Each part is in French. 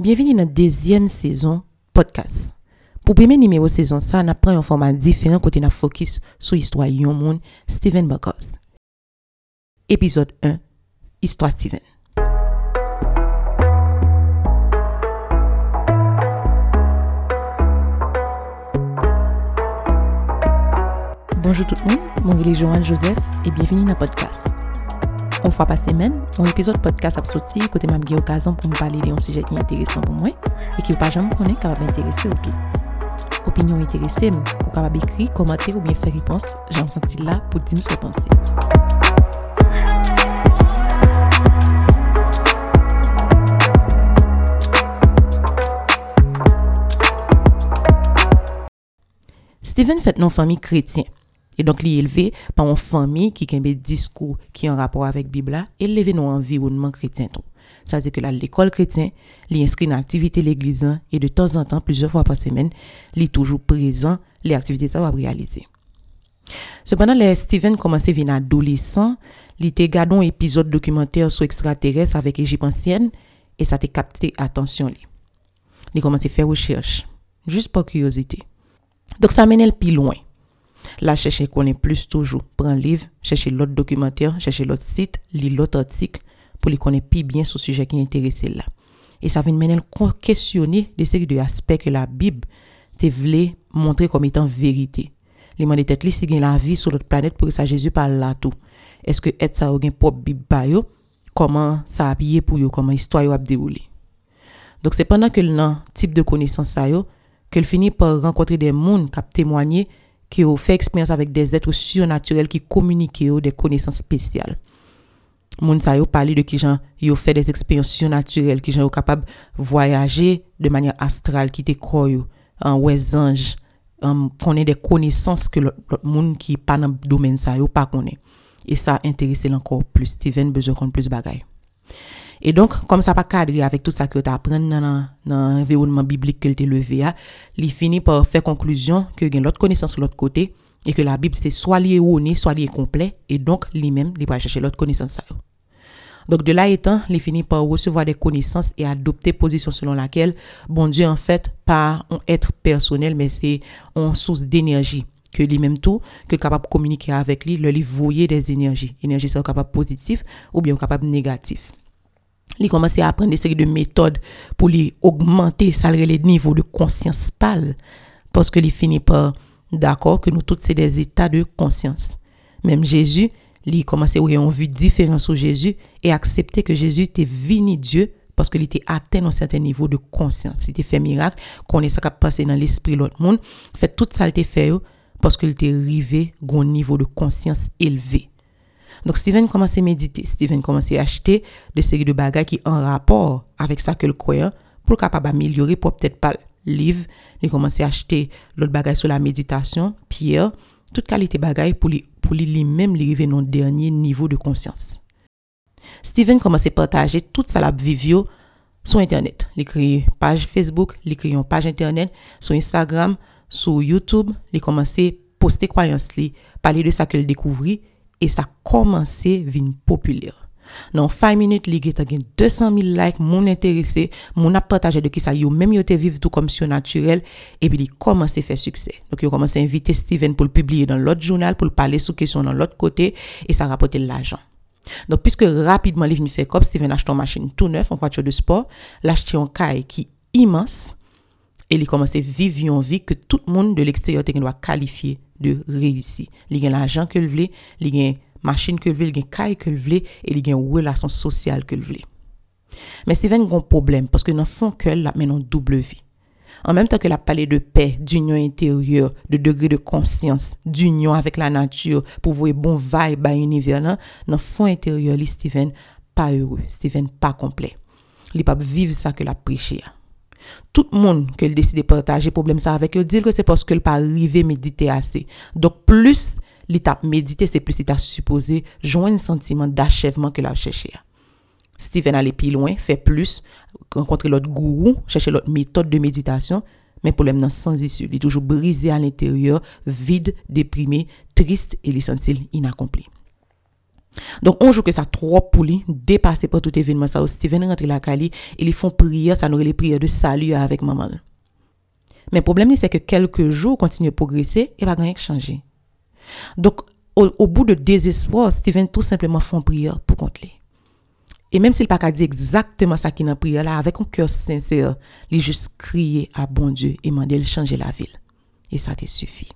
Bienvenue dans la deuxième saison podcast. Pour le premier numéro de saison, ça, on apprend un format différent côté on focus sur l'histoire de monde, Steven Buckles. Épisode 1, Histoire Steven. Bonjour tout le monde, mon est Joanne Joseph et bienvenue dans le podcast. On fwa pa semen, on epizod podcast ap soti kote mam ge okazan pou m pale de yon suje ki interesan pou mwen e ki ou pa jam konen kapab interese ou tou. Opinyon interese m, ou kapab ekri, komante ou bien fe ripons, jan m senti la pou di m so panse. Steven fèt non fami kretien. Et donc, est élevé par une famille qui a des discours qui ont rapport avec la Bible et élevé dans un environnement chrétien. Ça veut dire que l'école chrétienne, il inscrit une activité l'église hein, et de temps en temps, plusieurs fois par semaine, est toujours présent, les activités ça va réaliser. Cependant, les Steven commençait à venir adolescent, il était gardé un épisode documentaire sur extraterrestres avec Égypte ancienne et ça a capté attention. Il commencé à faire recherche, juste par curiosité. Donc ça mène le plus loin. Là, chercher connaît plus toujours. Prends livre, chercher l'autre documentaire, chercher l'autre site, lire l'autre article pour les connaître bien le sujet qui est intéressé là. Et ça vient mener questionner des séries d'aspects que la Bible te voulait montrer comme étant vérité. Les tête li si la vie sur l'autre planète pour que Jésus parle là tout. Est-ce que ça ou gen propre Bible comment ça a pour pour yo, comment histoire a déroulé? Donc c'est pendant que le type de connaissance ça yo qu'elle finit par rencontrer des gens qui témoigné qui ont fait expérience avec des êtres surnaturels qui communiquent des connaissances spéciales. Moun sa yo parlé de qui yo fait des expériences surnaturelles, qui gens sont capable voyager de manière astrale, qui te croient en ouais ange, connaît des connaissances que l'autre monde qui pas dans domaine pas connaît. Et ça intéresse encore plus Steven besoin de plus bagaille. Et donc, comme ça pas cadré avec tout ça que tu apprends dans l'environnement biblique que tu levé, il finit par faire conclusion que y a l'autre connaissance de l'autre côté et que la Bible c'est soit lié erroné, soit lié complet et donc lui-même il va chercher l'autre connaissance Donc de là étant, il finit par recevoir des connaissances et adopter position selon laquelle bon Dieu en fait pas un être personnel mais c'est une source d'énergie que lui-même tout que capable de communiquer avec lui, le lui voyer des énergies, énergie c'est capable positif ou bien capable négatif il commence à apprendre des de méthodes pour lui augmenter ça le niveau de conscience pâle parce que il finit par d'accord que nous tous c'est des états de conscience même Jésus il commence à avoir une vue différente sur Jésus et accepter que Jésus était venu Dieu parce qu'il était atteint un certain niveau de conscience. Il était fait miracle, connaît ça qui dans l'esprit l'autre monde, fait tout ça il fait parce qu'il était arrivé à niveau de conscience élevé. Donc Steven commençait à méditer, Steven commençait à acheter des séries de bagages qui en rapport avec ça que le croyant pour capable améliorer pour peut-être pas livre, il commençait à acheter l'autre bagage sur la méditation, pierre, toute qualité bagage pour lui pour lui-même lui arriver dans dernier niveau de conscience. Steven commençait à partager toute sa lab vivio sur internet. Il créé page Facebook, il créé une page internet, sur Instagram, sur YouTube, il commençait poster croyance li, parler de ça qu'elle découvrit et ça a commencé à devenir populaire. Dans 5 minutes, il y a 200 000 likes, mon intéressé, mon a partagé de qui ça, yo même yo te vivre tout comme naturel, et puis il commence à faire succès. Donc, il a commencé à inviter Steven pour le publier dans l'autre journal, pour le parler sous question dans l'autre côté, et ça rapportait l'argent. Donc, puisque rapidement, il venu faire comme Steven achète une machine tout neuf, en voiture de sport, l'acheter un caille qui immense, E li komanse viv yon vi ke tout moun de l'eksteryor te gen do a kalifiye de reyusi. Li gen l'ajan ke l'vle, li gen machin ke l'vle, li gen kay ke l'vle, e li gen relasyon sosyal ke l'vle. Men Steven gon problem, paske nan fon ke l la menon double vi. An menm tan ke la pale de pe, d'union interior, de degre de konsyans, d'union avèk la natyur, pou vwe bon vay ba univer lan, nan fon interior li Steven pa heureux, Steven pa komple. Li pap vive sa ke la preche ya. Tout moun ke l deside partaje problem sa avek yo, dil ke se poske l pa rive medite ase. Dok plus li tap medite, se plus li ta suppose jwen sentimen d'achèvman ke la chèche ya. Steven ale pi loin, fè plus, renkontre lot gourou, chèche lot metode de meditasyon, men problem nan sans isu. Li toujou brise al l'interieur, vide, deprimé, trist, e li sentil inakompli. Donc, on joue que ça trop pour lui, dépassé par tout événement. Ça, Steven rentre la Cali, et ils font prière, ça nourrit les prières de salut avec maman. Mais le problème, c'est que quelques jours continuent à progresser et pas rien changer. Donc, au, bout de désespoir, Steven tout simplement font prière pour contre lui. Et même s'il n'a pas dit exactement ça qu'il a prière là, avec un cœur sincère, il juste crier à bon Dieu et demander de changer la ville. Et ça te suffit.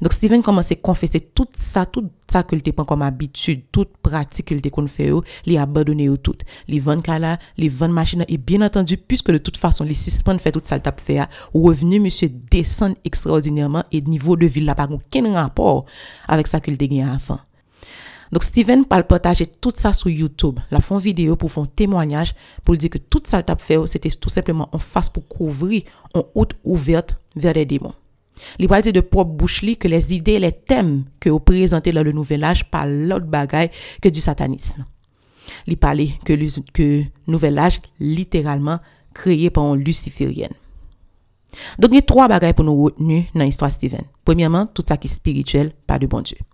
Donc, Steven commence à confesser tout ça, tout ça qu'il prend comme habitude, toute pratique qu'il te qu'on fait, il abandonné tout. Il vend kala, il vend machine, et bien entendu, puisque de toute façon, les suspend fait tout ça, le tape fait, revenu, monsieur, descend extraordinairement, et niveau de ville là, pas aucun rapport avec ça qu'il te gagné avant. Donc, Steven parle partager tout ça sur YouTube. La font vidéo pour un témoignage, pour dire que tout ça, le tape fait, c'était tout simplement en face pour couvrir en haute ouverte vers les démons. Li pral se de prop bouch li ke les ide, les tem ke ou prezante la le nouvel aj pa lot bagay ke du satanisme. Li pale ke, ke nouvel aj literalman kreye pa an luciferienne. Donk ni 3 bagay pou nou retenu nan histwa Steven. Premiyaman, tout sa ki spirituel pa de bon Diyo.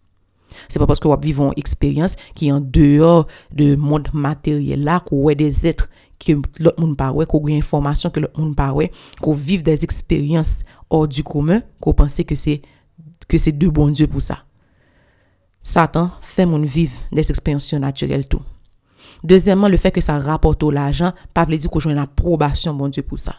Se pa paske wap vivon eksperyans ki yon deor de moun materyel la kou wè des etre que l'autre monde pas ouais, qu'on gagne information que l'autre monde pas ouais, qu'on vive des expériences hors du commun, qu'on pensait que c'est que c'est de bon Dieu pour ça. Satan fait mon vivre des expériences naturelles tout. Deuxièmement, le fait que ça rapporte l'argent, pas veut dire qu'on a une approbation bon Dieu pour ça.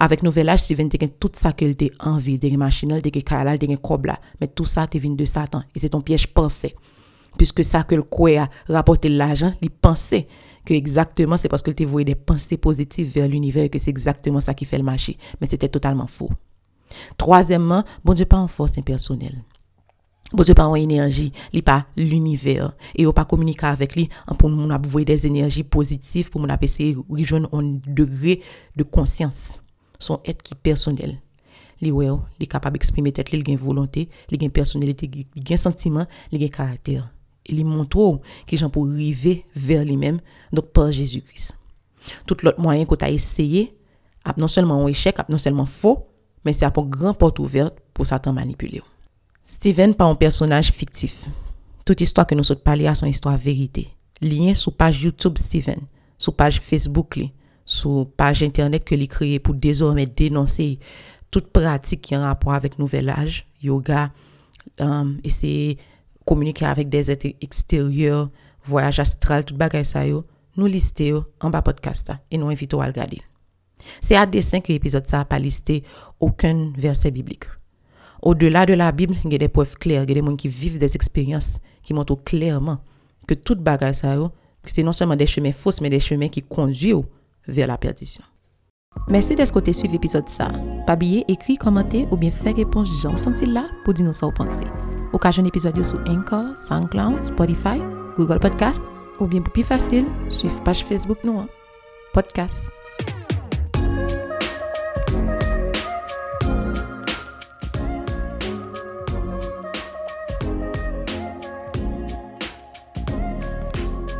Avèk nouvel aj, si ven te gen tout sa ke l te anvi, te gen machinal, te gen kalal, te gen kob la. Tout sa te vin de satan. E se ton piyej parfait. Piske sa ke l kwe a rapote l ajan, li panse. Que exactement c'est parce que tu voyait des pensées positives vers l'univers que c'est exactement ça qui fait le marché. Mais c'était totalement faux. Troisièmement, bon Dieu pas en force impersonnelle. Bon Dieu pas en énergie, il pas l'univers et on pas communiquer avec lui pour nous avoir des énergies positives pour nous essayer de rejoindre un degré de conscience, son être qui personnel. Li ouais, est capable d'exprimer tête, a une volonté, a une personnalité, il a un sentiment, il a un caractère. li montrou ki jan pou rive ver li men, dok pa Jésus-Christ. Tout lot mwayen ko ta eseye, ap non selman ou echec, ap non selman fo, men se apon gran pot ouvert pou satan manipule ou. Steven pa an personaj fiktif. Tout histwa ke nou sot pale a son histwa verite. Lien sou page YouTube Steven, sou page Facebook li, sou page internet ke li kreye pou dezorme denonse tout pratik ki an rapor avèk nouvel aj, yoga, euh, um, eseye komunike avèk de zète eksteryor, voyaj astral, tout bagay sa yo, nou liste yo an ba podcast sa, e nou invito al gade. Se a desen ki epizod sa pa liste okun verse biblik. O delà de la Bib, ge de poef kler, ge de moun ki viv des eksperyans ki monto klerman ke tout bagay sa yo, ki se non seman de chemen fos, men de chemen ki kondye yo ver la perdisyon. Mersi desko te suiv epizod sa. Pa biye, ekri, komante ou bien fè repons jan. Santi la pou di nou sa ou panse. Ou ka joun epizodyo sou Anchor, SoundCloud, Spotify, Google Podcast ou bien pou pi fasil, suiv page Facebook nou an. Podcast